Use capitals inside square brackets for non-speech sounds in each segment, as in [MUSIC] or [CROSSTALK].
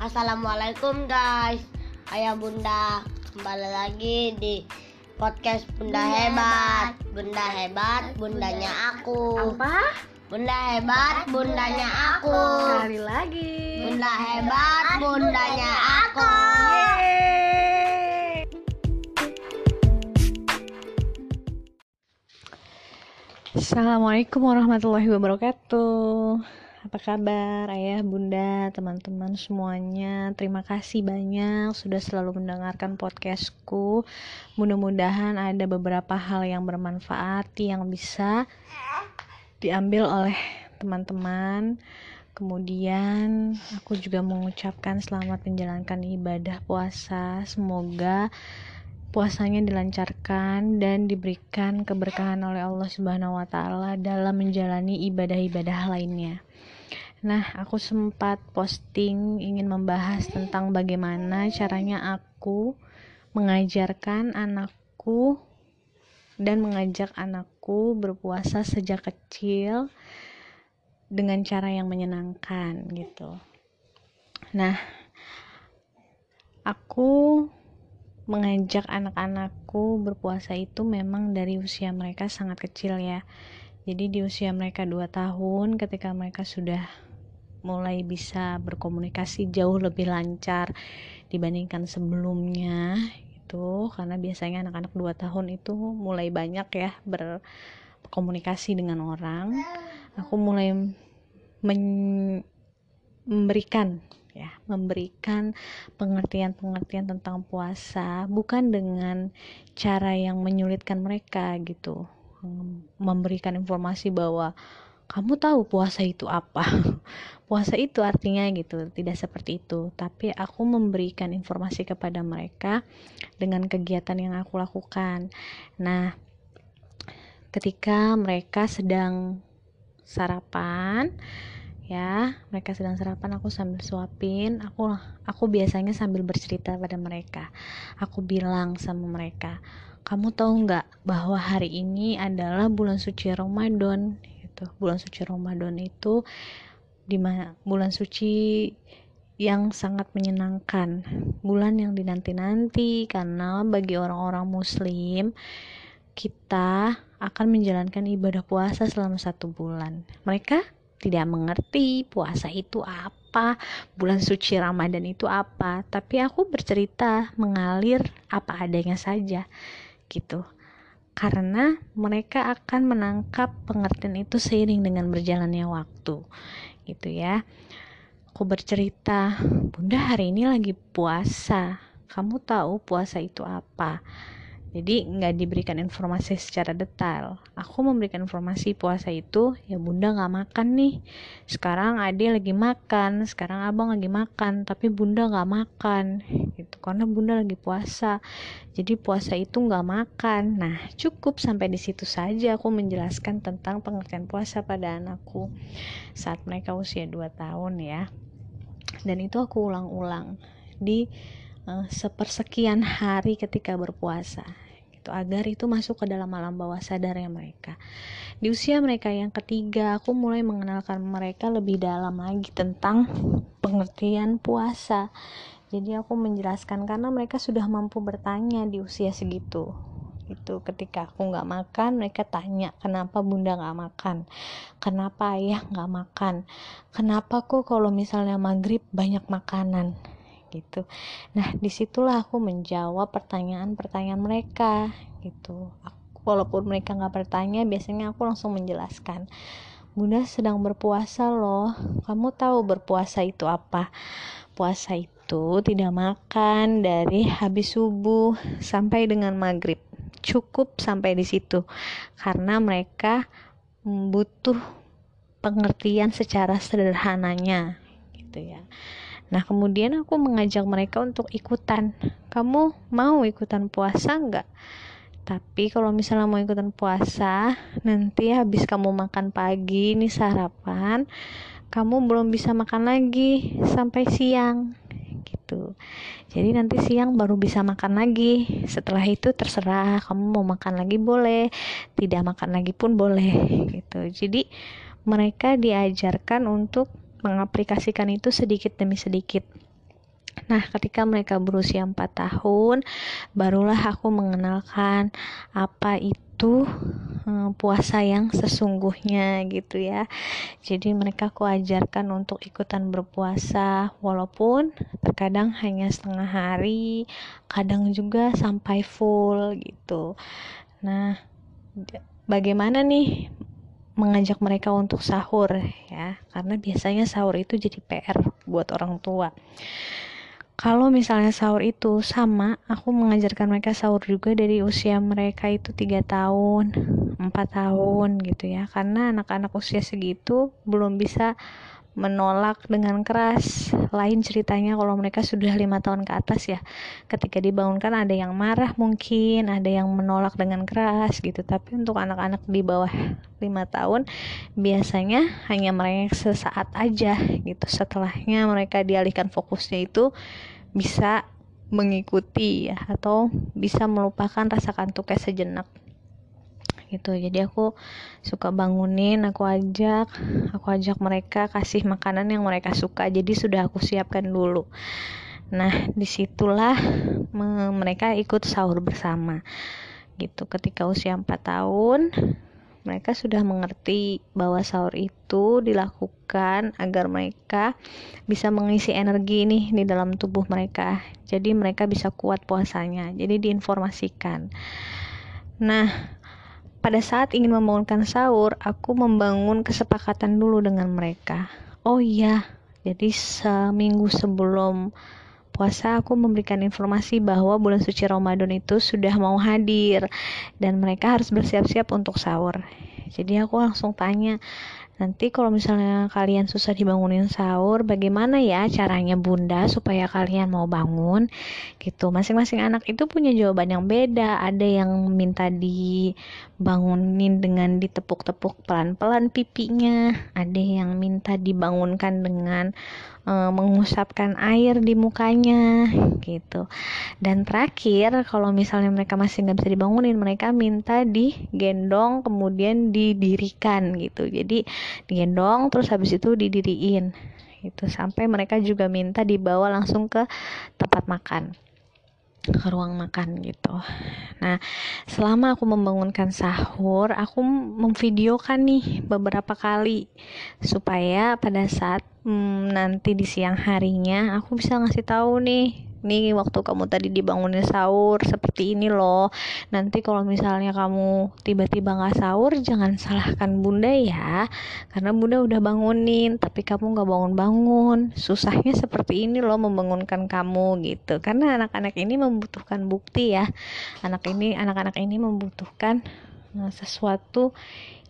Assalamualaikum guys. Ayah bunda Kembali lagi di podcast Bunda, Bunda Hebat. Bunda Hebat Bundanya aku. Apa? Bunda Hebat Bundanya aku. Sekali lagi. Bunda Hebat Bundanya aku. Yeay. Assalamualaikum warahmatullahi wabarakatuh. Apa kabar ayah, bunda, teman-teman semuanya? Terima kasih banyak sudah selalu mendengarkan podcastku. Mudah-mudahan ada beberapa hal yang bermanfaat yang bisa diambil oleh teman-teman. Kemudian aku juga mengucapkan selamat menjalankan ibadah puasa. Semoga puasanya dilancarkan dan diberikan keberkahan oleh Allah Subhanahu wa taala dalam menjalani ibadah-ibadah lainnya. Nah, aku sempat posting ingin membahas tentang bagaimana caranya aku mengajarkan anakku dan mengajak anakku berpuasa sejak kecil dengan cara yang menyenangkan gitu. Nah, aku mengajak anak-anakku berpuasa itu memang dari usia mereka sangat kecil ya. Jadi di usia mereka 2 tahun ketika mereka sudah mulai bisa berkomunikasi jauh lebih lancar dibandingkan sebelumnya itu karena biasanya anak-anak 2 tahun itu mulai banyak ya berkomunikasi dengan orang. Aku mulai memberikan ya memberikan pengertian-pengertian tentang puasa bukan dengan cara yang menyulitkan mereka gitu memberikan informasi bahwa kamu tahu puasa itu apa? [LAUGHS] Puasa itu artinya gitu tidak seperti itu. Tapi aku memberikan informasi kepada mereka dengan kegiatan yang aku lakukan. Nah ketika mereka sedang sarapan ya mereka sedang sarapan aku sambil suapin aku aku biasanya sambil bercerita pada mereka. Aku bilang sama mereka kamu tahu nggak bahwa hari ini adalah bulan suci Ramadan gitu. Bulan suci Ramadan itu di bulan suci yang sangat menyenangkan. Bulan yang dinanti-nanti karena bagi orang-orang muslim kita akan menjalankan ibadah puasa selama satu bulan. Mereka tidak mengerti puasa itu apa, bulan suci Ramadan itu apa, tapi aku bercerita mengalir apa adanya saja gitu. Karena mereka akan menangkap pengertian itu seiring dengan berjalannya waktu. Gitu ya. Aku bercerita, "Bunda, hari ini lagi puasa. Kamu tahu puasa itu apa?" Jadi nggak diberikan informasi secara detail. Aku memberikan informasi puasa itu ya bunda nggak makan nih. Sekarang ade lagi makan sekarang abang lagi makan tapi bunda nggak makan. Gitu karena bunda lagi puasa. Jadi puasa itu nggak makan. Nah cukup sampai di situ saja aku menjelaskan tentang pengertian puasa pada anakku saat mereka usia 2 tahun ya. Dan itu aku ulang-ulang di uh, sepersekian hari ketika berpuasa gitu agar itu masuk ke dalam alam bawah sadarnya mereka. Di usia mereka yang ketiga aku mulai mengenalkan mereka lebih dalam lagi tentang pengertian puasa. Jadi aku menjelaskan karena mereka sudah mampu bertanya di usia segitu itu ketika aku nggak makan mereka tanya kenapa bunda nggak makan? Kenapa ayah nggak makan? Kenapa kok kalau misalnya maghrib banyak makanan gitu. Nah di situlah aku menjawab pertanyaan-pertanyaan mereka gitu. Aku, walaupun mereka nggak bertanya biasanya aku langsung menjelaskan. Bunda sedang berpuasa loh. Kamu tahu berpuasa itu apa? Puasa itu tidak makan dari habis subuh sampai dengan maghrib. Cukup sampai di situ. Karena mereka butuh pengertian secara sederhananya gitu ya Nah, kemudian aku mengajak mereka untuk ikutan. Kamu mau ikutan puasa nggak? Tapi kalau misalnya mau ikutan puasa, nanti habis kamu makan pagi, ini sarapan, kamu belum bisa makan lagi sampai siang gitu. Jadi nanti siang baru bisa makan lagi. Setelah itu terserah kamu mau makan lagi boleh, tidak makan lagi pun boleh gitu. Jadi mereka diajarkan untuk mengaplikasikan itu sedikit demi sedikit Nah, ketika mereka berusia 4 tahun, barulah aku mengenalkan apa itu hmm, puasa yang sesungguhnya gitu ya. Jadi mereka aku ajarkan untuk ikutan berpuasa walaupun terkadang hanya setengah hari, kadang juga sampai full gitu. Nah, bagaimana nih mengajak mereka untuk sahur ya. Karena biasanya sahur itu jadi PR buat orang tua. Kalau misalnya sahur itu sama aku mengajarkan mereka sahur juga dari usia mereka itu tiga tahun empat tahun gitu ya. Karena anak-anak usia segitu belum bisa menolak dengan keras. Lain ceritanya kalau mereka sudah lima tahun ke atas ya. Ketika dibangunkan ada yang marah mungkin ada yang menolak dengan keras gitu. Tapi untuk anak-anak di bawah lima tahun biasanya hanya mereka sesaat aja gitu. Setelahnya mereka dialihkan fokusnya itu bisa mengikuti ya atau bisa melupakan rasa kantuknya sejenak gitu jadi aku suka bangunin aku ajak aku ajak mereka kasih makanan yang mereka suka jadi sudah aku siapkan dulu nah di situlah mereka ikut sahur bersama gitu ketika usia 4 tahun mereka sudah mengerti bahwa sahur itu dilakukan agar mereka bisa mengisi energi nih di dalam tubuh mereka. Jadi mereka bisa kuat puasanya. Jadi diinformasikan. Nah, pada saat ingin membangunkan sahur, aku membangun kesepakatan dulu dengan mereka. Oh iya, jadi seminggu sebelum puasa aku memberikan informasi bahwa bulan suci Ramadan itu sudah mau hadir dan mereka harus bersiap-siap untuk sahur. Jadi aku langsung tanya, Nanti kalau misalnya kalian susah dibangunin sahur, bagaimana ya caranya bunda supaya kalian mau bangun? Gitu. Masing-masing anak itu punya jawaban yang beda. Ada yang minta dibangunin dengan ditepuk-tepuk pelan-pelan pipinya. Ada yang minta dibangunkan dengan uh, mengusapkan air di mukanya gitu. Dan terakhir kalau misalnya mereka masih nggak bisa dibangunin mereka minta digendong kemudian didirikan gitu. Jadi digendong terus habis itu didiriin gitu. Sampai mereka juga minta dibawa langsung ke tempat makan ke ruang makan gitu. Nah, selama aku membangunkan sahur, aku memvideokan nih beberapa kali supaya pada saat hmm, nanti di siang harinya aku bisa ngasih tahu nih. Nih waktu kamu tadi dibangunin sahur seperti ini loh. Nanti kalau misalnya kamu tiba-tiba nggak sahur jangan salahkan bunda ya. Karena bunda udah bangunin tapi kamu nggak bangun-bangun. Susahnya seperti ini loh membangunkan kamu gitu. Karena anak-anak ini membutuhkan bukti ya. Anak ini anak-anak ini membutuhkan eh, sesuatu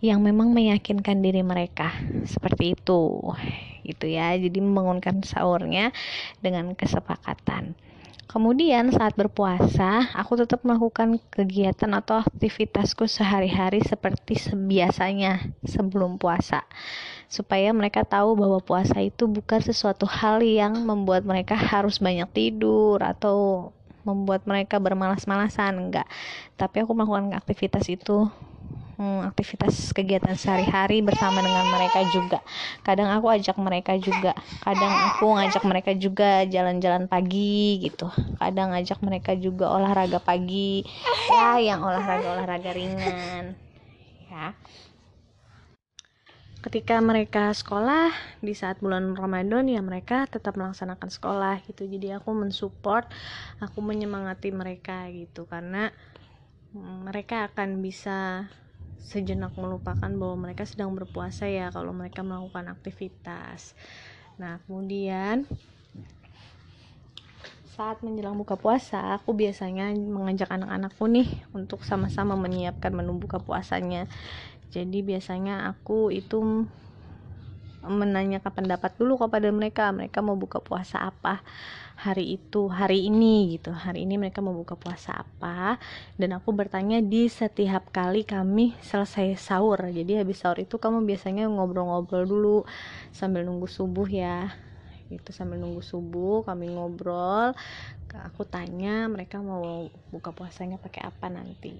yang memang meyakinkan diri mereka seperti itu gitu ya jadi membangunkan sahurnya dengan kesepakatan Kemudian saat berpuasa, aku tetap melakukan kegiatan atau aktivitasku sehari-hari seperti sebiasanya sebelum puasa. Supaya mereka tahu bahwa puasa itu bukan sesuatu hal yang membuat mereka harus banyak tidur atau membuat mereka bermalas-malasan, enggak. Tapi aku melakukan aktivitas itu hmm, aktivitas kegiatan sehari-hari bersama dengan mereka juga. Kadang aku ajak mereka juga. Kadang aku ngajak mereka juga jalan-jalan pagi gitu. Kadang ngajak mereka juga olahraga pagi. Ya yang olahraga-olahraga ringan. Ya. Ketika mereka sekolah di saat bulan Ramadan ya mereka tetap melaksanakan sekolah gitu. Jadi aku mensupport aku menyemangati mereka gitu. Karena mereka akan bisa sejenak melupakan bahwa mereka sedang berpuasa ya kalau mereka melakukan aktivitas. Nah, kemudian saat menjelang buka puasa, aku biasanya mengajak anak-anakku nih untuk sama-sama menyiapkan menu buka puasanya. Jadi biasanya aku itu menanyakan pendapat dulu kepada mereka mereka mau buka puasa apa hari itu hari ini gitu. Hari ini mereka mau buka puasa apa? Dan aku bertanya di setiap kali kami selesai sahur. Jadi habis sahur itu kamu biasanya ngobrol-ngobrol dulu sambil nunggu subuh ya gitu sambil nunggu subuh kami ngobrol aku tanya mereka mau buka puasanya pakai apa nanti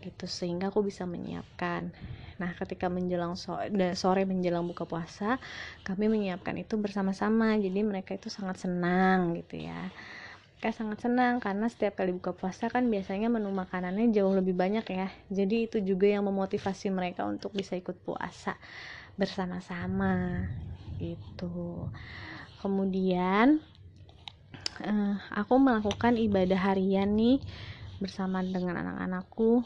gitu. Sehingga aku bisa menyiapkan. Nah ketika menjelang sore, sore menjelang buka puasa kami menyiapkan itu bersama-sama. Jadi mereka itu sangat senang gitu ya. Mereka sangat senang karena setiap kali buka puasa kan biasanya menu makanannya jauh lebih banyak ya. Jadi itu juga yang memotivasi mereka untuk bisa ikut puasa bersama-sama gitu kemudian uh, aku melakukan ibadah harian nih bersama dengan anak-anakku.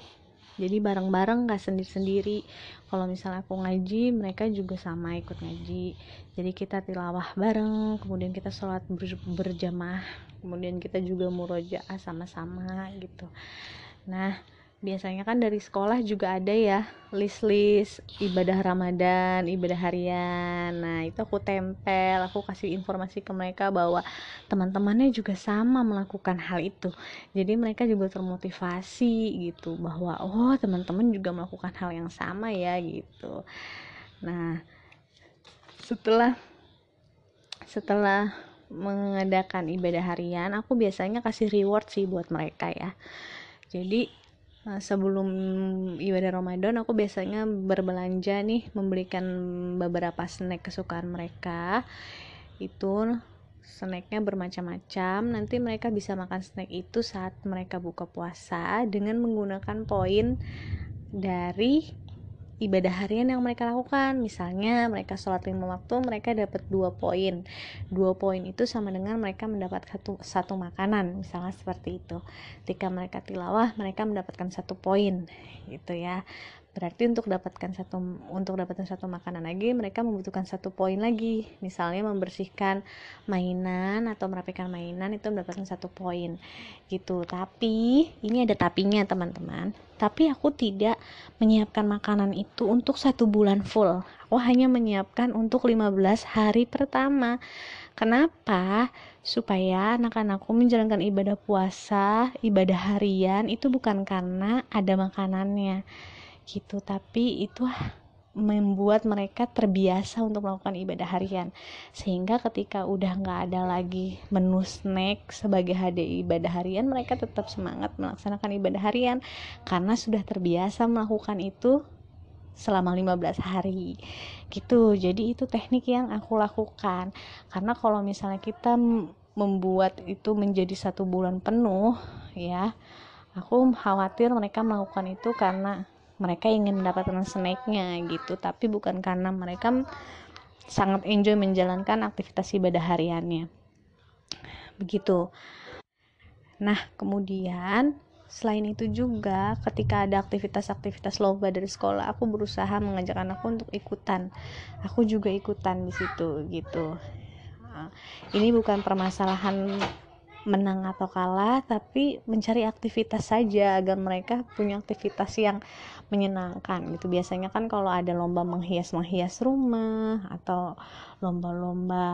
Jadi bareng-bareng gak sendiri-sendiri. Kalau misalnya aku ngaji mereka juga sama ikut ngaji. Jadi kita tilawah bareng kemudian kita sholat ber berjamaah kemudian kita juga murojaah sama-sama gitu. Nah biasanya kan dari sekolah juga ada ya list-list ibadah Ramadan, ibadah harian. Nah, itu aku tempel, aku kasih informasi ke mereka bahwa teman-temannya juga sama melakukan hal itu. Jadi mereka juga termotivasi gitu bahwa oh, teman-teman juga melakukan hal yang sama ya gitu. Nah, setelah setelah mengadakan ibadah harian, aku biasanya kasih reward sih buat mereka ya. Jadi Nah, sebelum ibadah Ramadan aku biasanya berbelanja nih membelikan beberapa snack kesukaan mereka. Itu snacknya bermacam-macam. Nanti mereka bisa makan snack itu saat mereka buka puasa dengan menggunakan poin dari ibadah harian yang mereka lakukan. Misalnya mereka sholat lima waktu mereka dapat dua poin. Dua poin itu sama dengan mereka mendapat satu, satu makanan misalnya seperti itu. Ketika mereka tilawah mereka mendapatkan satu poin gitu ya berarti untuk dapatkan satu untuk dapatkan satu makanan lagi mereka membutuhkan satu poin lagi. Misalnya membersihkan mainan atau merapikan mainan itu mendapatkan satu poin gitu. Tapi ini ada tapinya teman-teman. Tapi aku tidak menyiapkan makanan itu untuk satu bulan full. Aku hanya menyiapkan untuk 15 hari pertama. Kenapa? Supaya anak-anakku menjalankan ibadah puasa ibadah harian itu bukan karena ada makanannya gitu tapi itu membuat mereka terbiasa untuk melakukan ibadah harian. Sehingga ketika udah nggak ada lagi menu snack sebagai hadiah ibadah harian mereka tetap semangat melaksanakan ibadah harian. Karena sudah terbiasa melakukan itu selama 15 hari. Gitu jadi itu teknik yang aku lakukan. Karena kalau misalnya kita membuat itu menjadi satu bulan penuh ya aku khawatir mereka melakukan itu karena mereka ingin mendapatkan snacknya gitu. Tapi bukan karena mereka sangat enjoy menjalankan aktivitas ibadah hariannya. Begitu. Nah kemudian selain itu juga ketika ada aktivitas-aktivitas lomba dari sekolah aku berusaha mengajak anakku untuk ikutan. Aku juga ikutan di situ gitu. Nah, ini bukan permasalahan menang atau kalah tapi mencari aktivitas saja agar mereka punya aktivitas yang menyenangkan gitu. Biasanya kan kalau ada lomba menghias menghias rumah atau lomba-lomba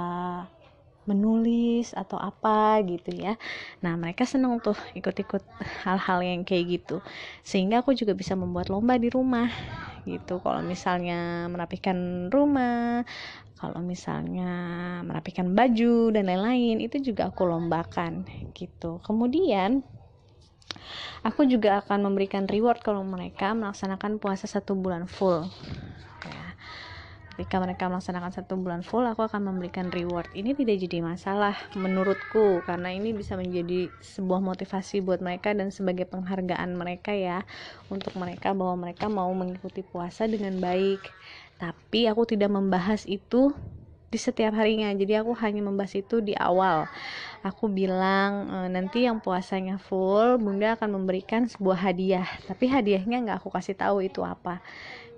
menulis atau apa gitu ya. Nah mereka senang tuh ikut-ikut hal-hal yang kayak gitu. Sehingga aku juga bisa membuat lomba di rumah gitu. Kalau misalnya merapikan rumah kalau misalnya merapikan baju dan lain-lain itu juga aku lombakan gitu. Kemudian aku juga akan memberikan reward kalau mereka melaksanakan puasa satu bulan full. Ketika mereka melaksanakan satu bulan full aku akan memberikan reward. Ini tidak jadi masalah menurutku karena ini bisa menjadi sebuah motivasi buat mereka dan sebagai penghargaan mereka ya untuk mereka bahwa mereka mau mengikuti puasa dengan baik. Tapi aku tidak membahas itu di setiap harinya. Jadi aku hanya membahas itu di awal. Aku bilang e, nanti yang puasanya full bunda akan memberikan sebuah hadiah. Tapi hadiahnya nggak aku kasih tahu itu apa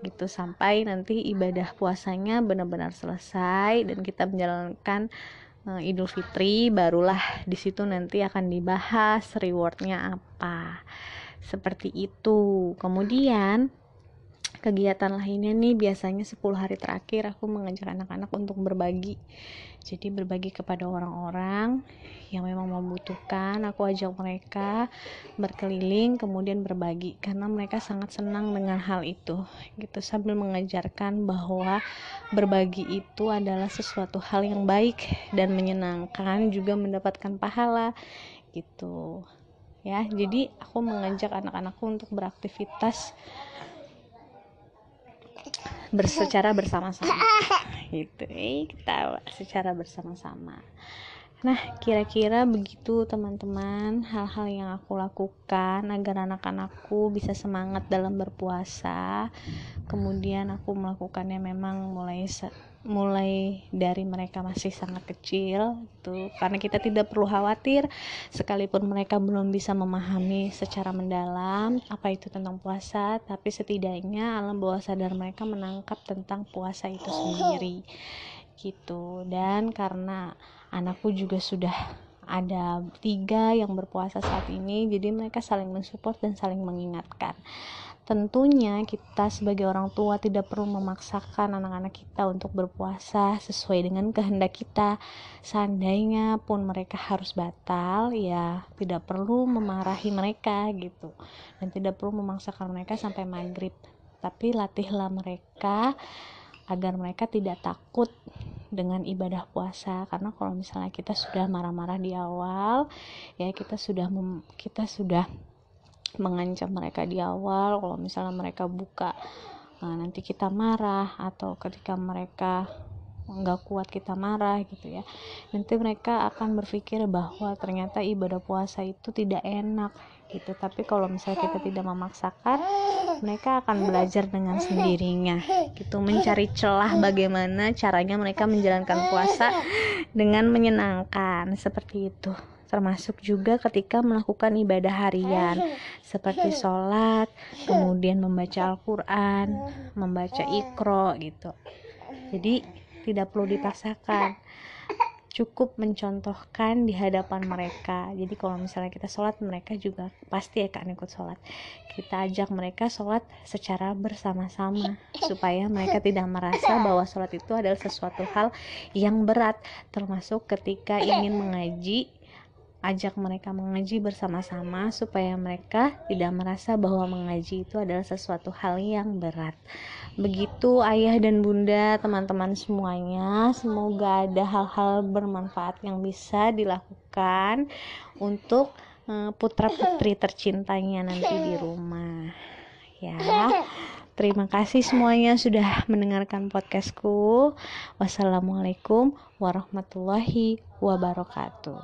gitu sampai nanti ibadah puasanya benar-benar selesai dan kita menjalankan e, Idul Fitri barulah di situ nanti akan dibahas rewardnya apa. Seperti itu. Kemudian kegiatan lainnya nih biasanya 10 hari terakhir aku mengajak anak-anak untuk berbagi. Jadi berbagi kepada orang-orang yang memang membutuhkan aku ajak mereka berkeliling kemudian berbagi karena mereka sangat senang dengan hal itu gitu. Sambil mengajarkan bahwa berbagi itu adalah sesuatu hal yang baik dan menyenangkan juga mendapatkan pahala gitu. Ya jadi aku mengajak anak-anakku untuk beraktivitas bersecara [LAUGHS] bersama-sama. [LAUGHS] Gitu eh kita secara bersama-sama. Nah kira-kira begitu teman-teman hal-hal yang aku lakukan agar anak-anakku bisa semangat dalam berpuasa. Kemudian aku melakukannya memang mulai mulai dari mereka masih sangat kecil gitu. Karena kita tidak perlu khawatir sekalipun mereka belum bisa memahami secara mendalam apa itu tentang puasa tapi setidaknya alam bawah sadar mereka menangkap tentang puasa itu sendiri gitu. Dan karena anakku juga sudah ada tiga yang berpuasa saat ini jadi mereka saling mensupport dan saling mengingatkan Tentunya kita sebagai orang tua tidak perlu memaksakan anak-anak kita untuk berpuasa sesuai dengan kehendak kita. Seandainya pun mereka harus batal, ya tidak perlu memarahi mereka gitu. Dan tidak perlu memaksakan mereka sampai maghrib. Tapi latihlah mereka agar mereka tidak takut dengan ibadah puasa karena kalau misalnya kita sudah marah-marah di awal ya kita sudah kita sudah mengancam mereka di awal kalau misalnya mereka buka nah, nanti kita marah atau ketika mereka nggak kuat kita marah gitu ya. Nanti mereka akan berpikir bahwa ternyata ibadah puasa itu tidak enak gitu. Tapi kalau misalnya kita tidak memaksakan mereka akan belajar dengan sendirinya gitu mencari celah bagaimana caranya mereka menjalankan puasa dengan menyenangkan seperti itu termasuk juga ketika melakukan ibadah harian seperti sholat, kemudian membaca Al-Quran, membaca Iqro gitu. Jadi tidak perlu dipaksakan, cukup mencontohkan di hadapan mereka. Jadi kalau misalnya kita sholat, mereka juga pasti akan ikut sholat. Kita ajak mereka sholat secara bersama-sama supaya mereka tidak merasa bahwa sholat itu adalah sesuatu hal yang berat, termasuk ketika ingin mengaji ajak mereka mengaji bersama-sama supaya mereka tidak merasa bahwa mengaji itu adalah sesuatu hal yang berat. Begitu ayah dan bunda, teman-teman semuanya, semoga ada hal-hal bermanfaat yang bisa dilakukan untuk uh, putra-putri [LAUGHS] tercintanya nanti di [LAUGHS] rumah. Ya. Terima kasih semuanya sudah mendengarkan podcastku. Wassalamualaikum warahmatullahi wabarakatuh.